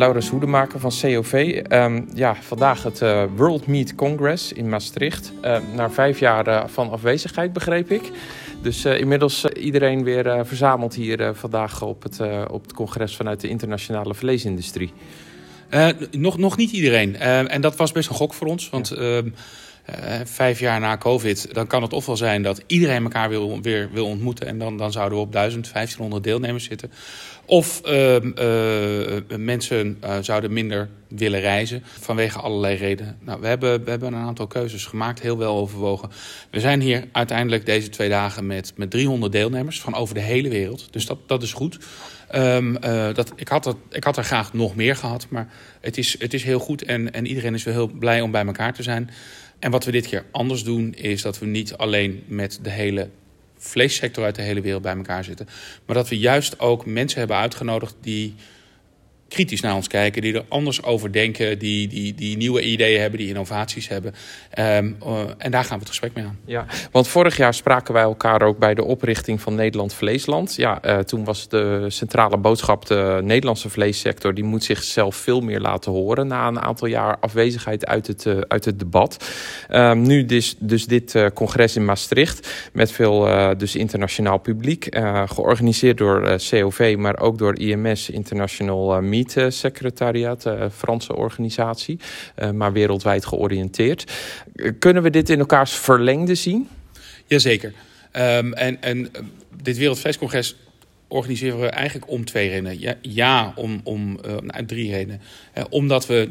Laurens Hoedemaker van COV. Ehm, ja, vandaag het uh, World Meat Congress in Maastricht. Uh, na vijf jaar uh, van afwezigheid, begreep ik. Dus inmiddels iedereen weer verzameld hier vandaag op het, op het congres vanuit de internationale vleesindustrie. nog, nog niet iedereen. en dat was best een gok voor ons. Want ja. Uh, vijf jaar na COVID, dan kan het ofwel zijn dat iedereen elkaar wil, weer wil ontmoeten. En dan, dan zouden we op 1000, 1500 deelnemers zitten. Of uh, uh, mensen zouden minder willen reizen vanwege allerlei redenen. Nou, we, hebben, we hebben een aantal keuzes gemaakt, heel wel overwogen. We zijn hier uiteindelijk deze twee dagen met, met 300 deelnemers van over de hele wereld. Dus dat, dat is goed. Um, dat, ik, had ik had er graag nog meer gehad, maar het is, het is heel goed en, en iedereen is wel heel blij om bij elkaar te zijn. En wat we dit keer anders doen, is dat we niet alleen met de hele vleessector uit de hele wereld bij elkaar zitten. Maar dat we juist ook mensen hebben uitgenodigd die kritisch naar ons kijken, die er anders over denken, die, die, die nieuwe ideeën hebben, die innovaties hebben. Um, uh, en daar gaan we het gesprek mee aan. Ja, want vorig jaar spraken wij elkaar ook bij de oprichting van Nederland Vleesland. Ja, uh, toen was de centrale boodschap de Nederlandse vleessector, die moet zichzelf veel meer laten horen na een aantal jaar afwezigheid uit het, uh, uit het debat. Um, nu dus, dus dit congres in Maastricht met veel dus internationaal publiek, georganiseerd door COV, maar ook door IMS International Media secretariat, uh, Franse organisatie, uh, maar wereldwijd georiënteerd. kunnen we dit in elkaars verlengde zien? Jazeker. Um, en, en dit Wereldvleescongres organiseren we eigenlijk om twee redenen. Ja, ja om, om uh, drie redenen. Omdat we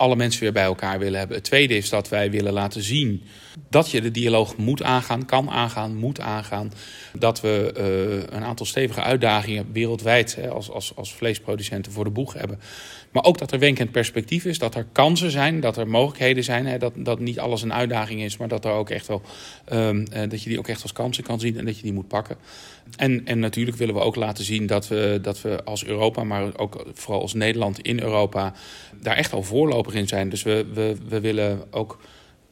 alle mensen weer bij elkaar willen hebben. Het tweede is dat wij willen laten zien dat je de dialoog moet aangaan, kan aangaan, moet aangaan. Dat we uh, een aantal stevige uitdagingen wereldwijd hè, als, als, als vleesproducenten voor de boeg hebben. Maar ook dat er wenkend perspectief is, dat er kansen zijn, dat er mogelijkheden zijn. Hè, dat, dat niet alles een uitdaging is, maar dat, er ook echt wel, um, uh, dat je die ook echt als kansen kan zien en dat je die moet pakken. En, en natuurlijk willen we ook laten zien dat we, dat we als Europa, maar ook vooral als Nederland in Europa, daar echt al voorloper in zijn. Dus we, we, we willen ook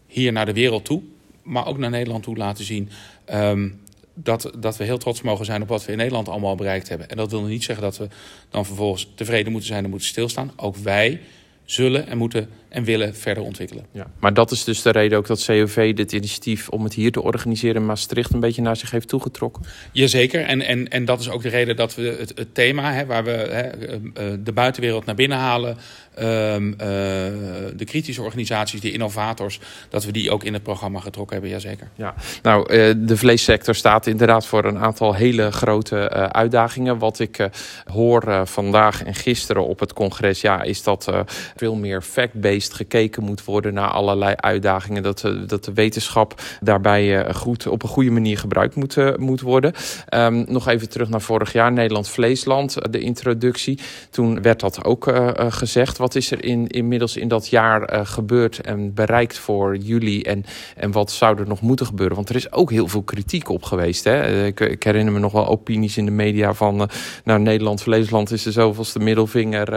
hier naar de wereld toe, maar ook naar Nederland toe laten zien. Um, dat, dat we heel trots mogen zijn op wat we in Nederland allemaal bereikt hebben. En dat wil niet zeggen dat we dan vervolgens tevreden moeten zijn en moeten stilstaan. Ook wij zullen en moeten en willen verder ontwikkelen. Ja, maar dat is dus de reden ook dat COV dit initiatief om het hier te organiseren in Maastricht een beetje naar zich heeft toegetrokken? Jazeker, en, en, en dat is ook de reden dat we het, het thema, hè, waar we hè, eh, eh, de buitenwereld naar binnen halen, um, uh, de kritische organisaties, de innovators, dat we die ook in het programma getrokken hebben, jazeker. Ja, nou, uh, de vleessector staat inderdaad voor een aantal hele grote uh, uitdagingen. Wat ik hoor vandaag en gisteren op het congres, ja, is dat veel meer fact-based gekeken moet worden naar allerlei uitdagingen. Dat, de, dat de wetenschap daarbij eh, goed, op een goede manier gebruikt moet, eh, moet worden. Um, nog even terug naar vorig jaar, Nederland Vleesland, eh, de introductie. Toen werd dat ook gezegd. Wat is er in, inmiddels in dat jaar gebeurd en bereikt voor jullie? En, en wat zou er nog moeten gebeuren? Want er is ook heel veel kritiek op geweest. Hè? Ik, herinner me nog wel opinies in de media van... Nou, Nederland Vleesland is de zoveelste middelvinger...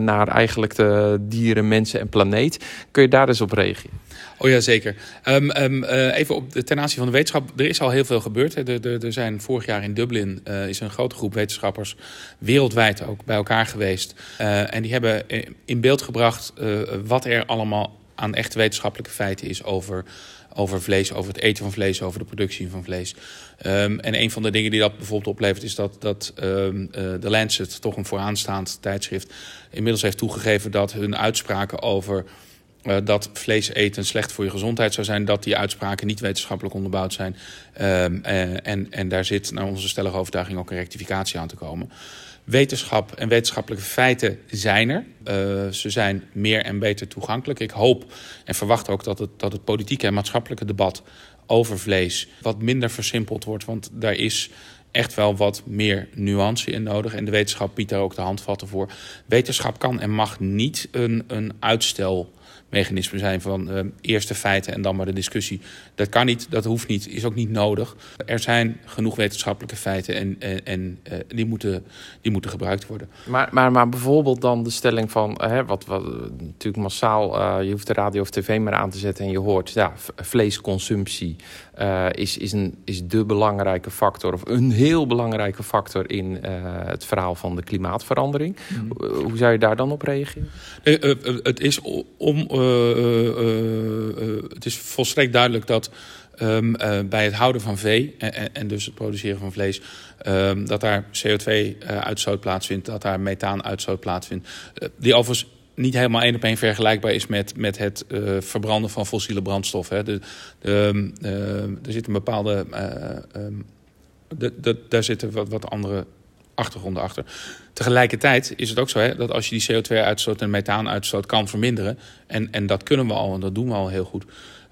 naar eigenlijk de dieren, mensen en Kun je daar eens op reageren? Oh ja, zeker. Um, um, uh, even op ten aanzien van de wetenschap. Er is al heel veel gebeurd. Er, er zijn vorig jaar in Dublin uh, is een grote groep wetenschappers wereldwijd ook bij elkaar geweest. Uh, en die hebben in beeld gebracht wat er allemaal aan echte wetenschappelijke feiten is over, over vlees, over het eten van vlees, over de productie van vlees. Um, en een van de dingen die dat bijvoorbeeld oplevert is dat, dat um, uh, de Lancet, toch een vooraanstaand tijdschrift, inmiddels heeft toegegeven dat hun uitspraken over uh, dat vlees eten slecht voor je gezondheid zou zijn, dat die uitspraken niet wetenschappelijk onderbouwd zijn. Um, uh, en, en daar zit naar onze stellige overtuiging ook een rectificatie aan te komen. Wetenschap en wetenschappelijke feiten zijn er. Uh, ze zijn meer en beter toegankelijk. Ik hoop en verwacht ook dat het, dat het politieke en maatschappelijke debat over vlees wat minder versimpeld wordt. Want daar is echt wel wat meer nuance in nodig. En de wetenschap biedt daar ook de handvatten voor. Wetenschap kan en mag niet een, een uitstel mechanisme zijn van uh, eerst de feiten en dan maar de discussie. Dat kan niet, dat hoeft niet, is ook niet nodig. Er zijn genoeg wetenschappelijke feiten en, en, en uh, die, moeten, die moeten gebruikt worden. Maar, maar, maar bijvoorbeeld dan de stelling van, hè, wat, wat natuurlijk massaal, uh, je hoeft de radio of tv maar aan te zetten en je hoort, ja, vleesconsumptie is, is, een, is de belangrijke factor, of een heel belangrijke factor in het verhaal van de klimaatverandering. Mm. Hoe zou je daar dan op reageren? het is om het is volstrekt duidelijk dat uh, bij het houden van vee en, dus het produceren van vlees, um, dat daar CO2-uitstoot uh, plaatsvindt, dat daar methaanuitstoot plaatsvindt. Die overigens niet helemaal één op één vergelijkbaar is met, met het verbranden van fossiele brandstoffen. De, er zit een bepaalde. De, de, daar zitten wat, wat andere achtergronden achter. Tegelijkertijd is het ook zo hè, dat als je die CO2-uitstoot en methaanuitstoot kan verminderen, en, en dat kunnen we al en dat doen we al heel goed,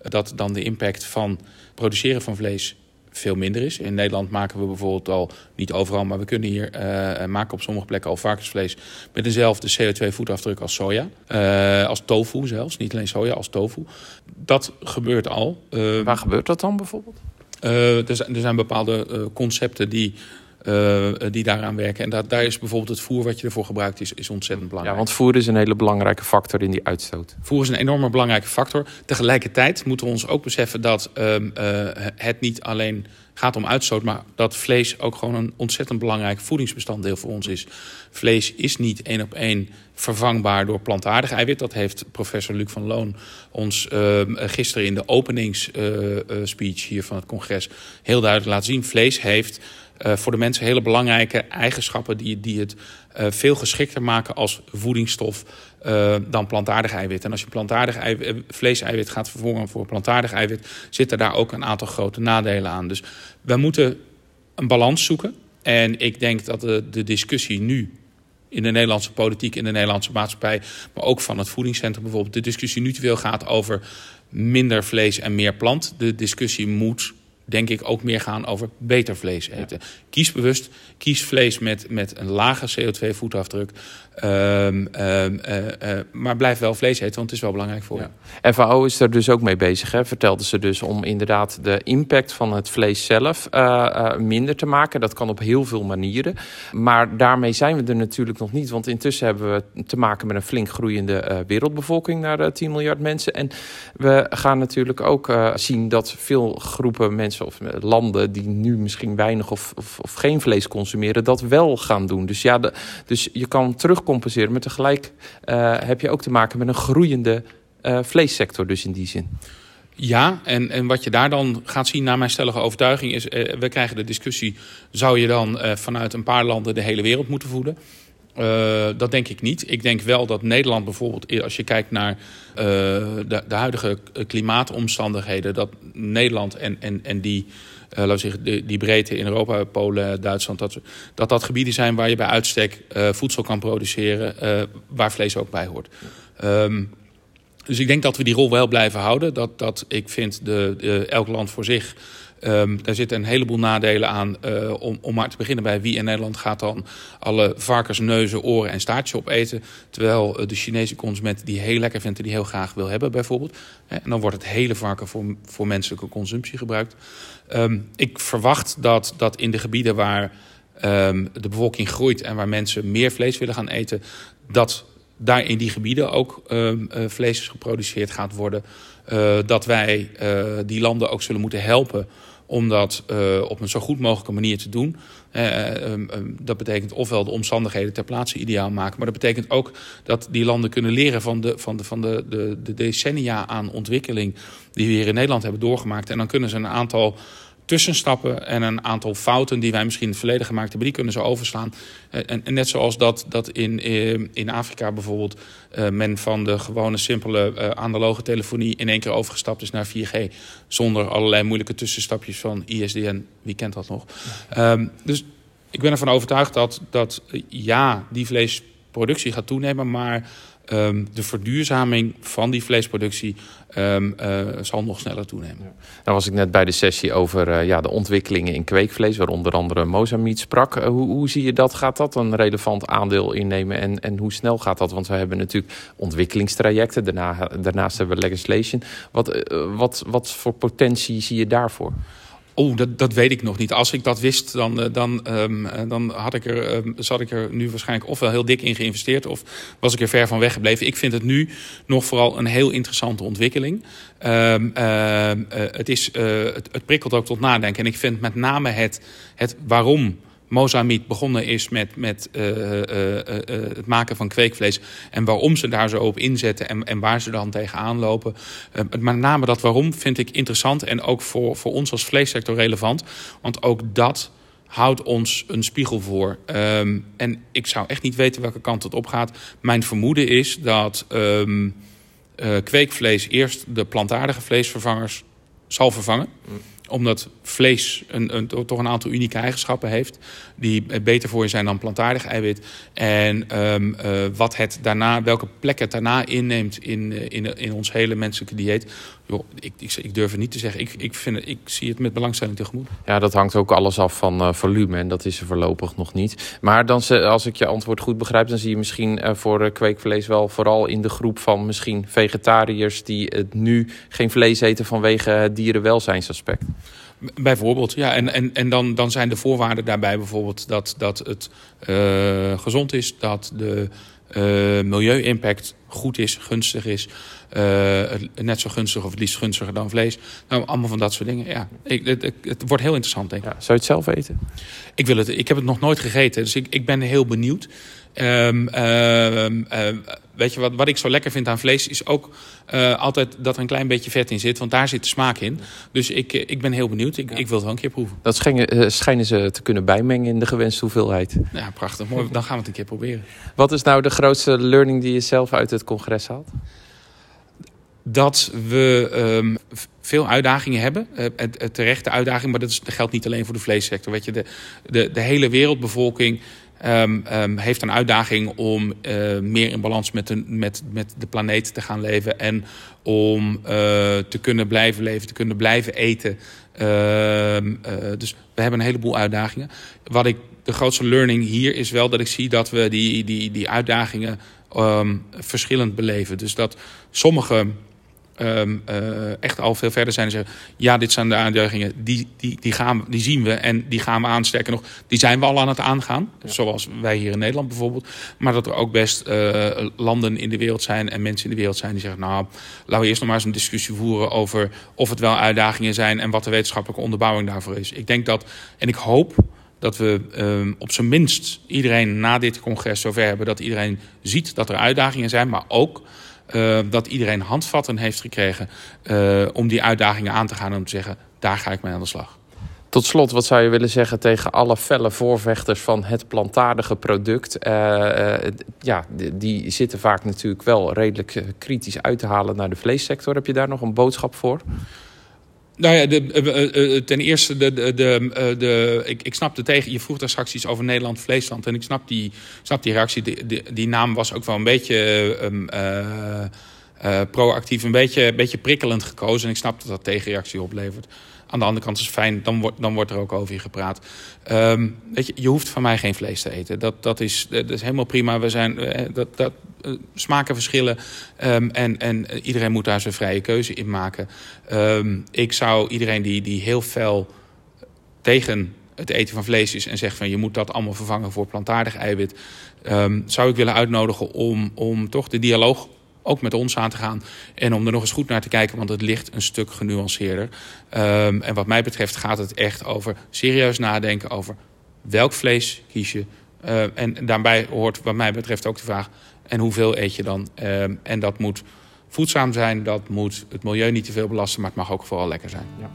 dat dan de impact van produceren van vlees veel minder is. In Nederland maken we bijvoorbeeld al, niet overal, maar we kunnen hier uh, maken op sommige plekken al varkensvlees met dezelfde CO2-voetafdruk als soja. Uh, als tofu zelfs, niet alleen soja, als tofu. Dat gebeurt al. Uh, Waar gebeurt dat dan bijvoorbeeld? er, zijn, er zijn bepaalde concepten die uh, die daaraan werken. En dat, daar is bijvoorbeeld het voer wat je ervoor gebruikt is, is ontzettend belangrijk. Ja, want voer is een hele belangrijke factor in die uitstoot. Voer is een enorme belangrijke factor. Tegelijkertijd moeten we ons ook beseffen dat uh, uh, het niet alleen gaat om uitstoot, maar dat vlees ook gewoon een ontzettend belangrijk voedingsbestanddeel voor ons is. Vlees is niet één op één vervangbaar door plantaardig eiwit. Dat heeft professor Luc van Loon ons uh, gisteren in de openingsspeech hier van het congres heel duidelijk laten zien. Vlees heeft uh, voor de mensen hele belangrijke eigenschappen die, die het uh, veel geschikter maken als voedingsstof uh, dan plantaardig eiwit. En als je plantaardig eiwit, vleeseiwit gaat vervangen voor plantaardig eiwit, zitten daar ook een aantal grote nadelen aan. Dus we moeten een balans zoeken. En ik denk dat de, de discussie nu in de Nederlandse politiek, in de Nederlandse maatschappij, maar ook van het voedingscentrum bijvoorbeeld, de discussie nu te veel gaat over minder vlees en meer plant. De discussie moet denk ik ook meer gaan over beter vlees eten. Ja. Kies bewust, kies vlees met, met een lage CO2-voetafdruk. Um, um, uh, uh, maar blijf wel vlees eten, want het is wel belangrijk voor ja. je. FAO is er dus ook mee bezig, hè? vertelde ze dus, om inderdaad de impact van het vlees zelf uh, minder te maken. Dat kan op heel veel manieren. Maar daarmee zijn we er natuurlijk nog niet, want intussen hebben we te maken met een flink groeiende wereldbevolking naar 10 miljard mensen. En we gaan natuurlijk ook zien dat veel groepen mensen of landen die nu misschien weinig of, of, of geen vlees consumeren, dat wel gaan doen. Dus ja, dus je kan terugcompenseren, maar tegelijk uh, heb je ook te maken met een groeiende uh, vleessector, dus in die zin. Ja, en, en wat je daar dan gaat zien, naar mijn stellige overtuiging, is: we krijgen de discussie: zou je dan vanuit een paar landen de hele wereld moeten voeden? Uh, dat denk ik niet. Ik denk wel dat Nederland bijvoorbeeld, als je kijkt naar uh, de, huidige klimaatomstandigheden, dat Nederland en, en, en die, uh, laten zeggen, die, die breedte in Europa, Polen, Duitsland, dat, dat dat gebieden zijn waar je bij uitstek voedsel kan produceren, waar vlees ook bij hoort. Um, dus ik denk dat we die rol wel blijven houden. Dat, dat ik vind de, de elk land voor zich Um, daar zitten een heleboel nadelen aan. Uh, om, om maar te beginnen bij wie in Nederland gaat dan alle varkens, neuzen, oren en staartjes opeten. Terwijl uh, de Chinese consument die heel lekker vindt en die heel graag wil hebben bijvoorbeeld. En dan wordt het hele varken voor, voor menselijke consumptie gebruikt. Um, ik verwacht dat, dat in de gebieden waar um, de bevolking groeit en waar mensen meer vlees willen gaan eten, dat daar in die gebieden ook uh, vlees geproduceerd gaat worden. Dat wij die landen ook zullen moeten helpen om dat uh, op een zo goed mogelijke manier te doen. Uh, um, um, dat betekent ofwel de omstandigheden ter plaatse ideaal maken, maar dat betekent ook dat die landen kunnen leren van de, van de, van de, de, de decennia aan ontwikkeling die we hier in Nederland hebben doorgemaakt. En dan kunnen ze een aantal tussenstappen en een aantal fouten die wij misschien in het verleden gemaakt hebben, die kunnen ze overslaan. En, en net zoals dat, dat in, eh, in Afrika bijvoorbeeld uh, men van de gewone simpele analoge telefonie in één keer overgestapt is naar 4G. Zonder allerlei moeilijke tussenstapjes van ISDN. Wie kent dat nog? Um, dus ik ben ervan overtuigd dat, dat ja, die vleesproductie gaat toenemen, maar ehm, de verduurzaming van die vleesproductie um, zal nog sneller toenemen. Ja. Nou was ik net bij de sessie over uh, ja, de ontwikkelingen in kweekvlees, waar onder andere Mozambique sprak. Uh, hoe, hoe, zie je dat? Gaat dat een relevant aandeel innemen en, en hoe snel gaat dat? Want we hebben natuurlijk ontwikkelingstrajecten, daarna, daarnaast hebben we legislation. Wat, wat, wat voor potentie zie je daarvoor? Oh, dat, dat weet ik nog niet. Als ik dat wist, dan, eh, dan, um, dan had ik er, um, zat ik er nu waarschijnlijk ofwel heel dik in geïnvesteerd... of was ik er ver van weggebleven. Ik vind het nu nog vooral een heel interessante ontwikkeling. Um, uh, het, is, het prikkelt ook tot nadenken. En ik vind met name het, het waarom Mozambique begonnen is met, met uh, uh, uh, het maken van kweekvlees. En waarom ze daar zo op inzetten en, en waar ze dan tegenaan lopen. met name dat waarom vind ik interessant en ook voor, voor ons als vleessector relevant. Want ook dat houdt ons een spiegel voor. Um, en ik zou echt niet weten welke kant het op gaat. Mijn vermoeden is dat um, kweekvlees eerst de plantaardige vleesvervangers zal vervangen. Omdat vlees een, een, toch een aantal unieke eigenschappen heeft. Die beter voor je zijn dan plantaardig eiwit. En um, uh, wat het daarna, welke plek het daarna inneemt in, eh, in, in ons hele menselijke dieet. Joh, ik, ik, ik, durf het niet te zeggen. Ik, ik, vind het, ik zie het met belangstelling tegemoet. Ja, dat hangt ook alles af van uh, volume. En dat is er voorlopig nog niet. Maar dan, als ik je antwoord goed begrijp, dan zie je misschien voor kweekvlees wel vooral in de groep van misschien vegetariërs die het nu geen vlees eten vanwege het dierenwelzijnsaspect. Bijvoorbeeld, ja. En, en, en dan, dan zijn de voorwaarden daarbij bijvoorbeeld dat, dat het uh, gezond is, dat de milieu-impact goed is, gunstig is. Uh, net zo gunstig of het liefst gunstiger dan vlees. Nou, allemaal van dat soort dingen. Ja, ik, het, het, wordt heel interessant, denk ik. Ja, zou je het zelf eten? Ik, wil het, ik heb het nog nooit gegeten, dus ik, ik ben heel benieuwd. Um, um, um, weet je wat, wat ik zo lekker vind aan vlees is ook uh, altijd dat er een klein beetje vet in zit. Want daar zit de smaak in. Dus ik, ik ben heel benieuwd. Ik, ja. ik wil het wel een keer proeven. Dat schijnen, schijnen ze te kunnen bijmengen in de gewenste hoeveelheid. Ja, prachtig. Mooi. Dan gaan we het een keer proberen. Wat is nou de grootste learning die je zelf uit het congres haalt? dat we um, veel uitdagingen hebben. Uh, terechte uitdaging, maar dat, is, dat geldt niet alleen voor de vleessector. Weet je, de, de, de hele wereldbevolking um, um, heeft een uitdaging om uh, meer in balans met de, met, met de planeet te gaan leven. En om uh, te kunnen blijven leven, te kunnen blijven eten. dus we hebben een heleboel uitdagingen. Wat ik, de grootste learning hier is wel dat ik zie dat we die, die, die uitdagingen verschillend beleven. Dus dat sommige um, uh, echt al veel verder zijn en zeggen... ja, dit zijn de uitdagingen, die, die, die, gaan, die zien we en die gaan we aansterken nog. Die zijn we al aan het aangaan, ja. zoals wij hier in Nederland bijvoorbeeld. Maar dat er ook best uh, landen in de wereld zijn en mensen in de wereld zijn... die zeggen, nou, laten we eerst nog maar eens een discussie voeren... over of het wel uitdagingen zijn en wat de wetenschappelijke onderbouwing daarvoor is. Ik denk dat, en ik hoop dat we um, op zijn minst iedereen na dit congres zover hebben... dat iedereen ziet dat er uitdagingen zijn, maar ook uh, dat iedereen handvatten heeft gekregen uh, om die uitdagingen aan te gaan om te zeggen, daar ga ik mee aan de slag. Tot slot, wat zou je willen zeggen tegen alle felle voorvechters van het plantaardige product? Uh, ja, die, zitten vaak natuurlijk wel redelijk kritisch uit te halen naar de vleessector. Heb je daar nog een boodschap voor? Nou ja, de, uh, uh, ten eerste, de, de, de, de, ik, ik snap de tegen. Je vroeg daar straks iets over Nederland Vleesland. En ik snap die, snap die reactie. Die, die, naam was ook wel een beetje uh, proactief, een beetje, beetje prikkelend gekozen. En ik snap dat dat tegenreactie oplevert. Aan de andere kant is het fijn, dan wordt, dan wordt er ook over je gepraat. Um, weet je, je hoeft van mij geen vlees te eten. Dat, dat, is, dat is helemaal prima. We zijn, dat, dat, smaken verschillen. Um, en, en iedereen moet daar zijn vrije keuze in maken. Um, ik zou iedereen die, die heel fel tegen het eten van vlees is en zegt van je moet dat allemaal vervangen voor plantaardig eiwit, um, zou ik willen uitnodigen om, om toch de dialoog ook met ons aan te gaan. En om er nog eens goed naar te kijken, want het ligt een stuk genuanceerder. En wat mij betreft gaat het echt over serieus nadenken over welk vlees kies je. En daarbij hoort wat mij betreft ook de vraag, en hoeveel eet je dan? Um, en dat moet voedzaam zijn, dat moet het milieu niet te veel belasten, maar het mag ook vooral lekker zijn. Ja.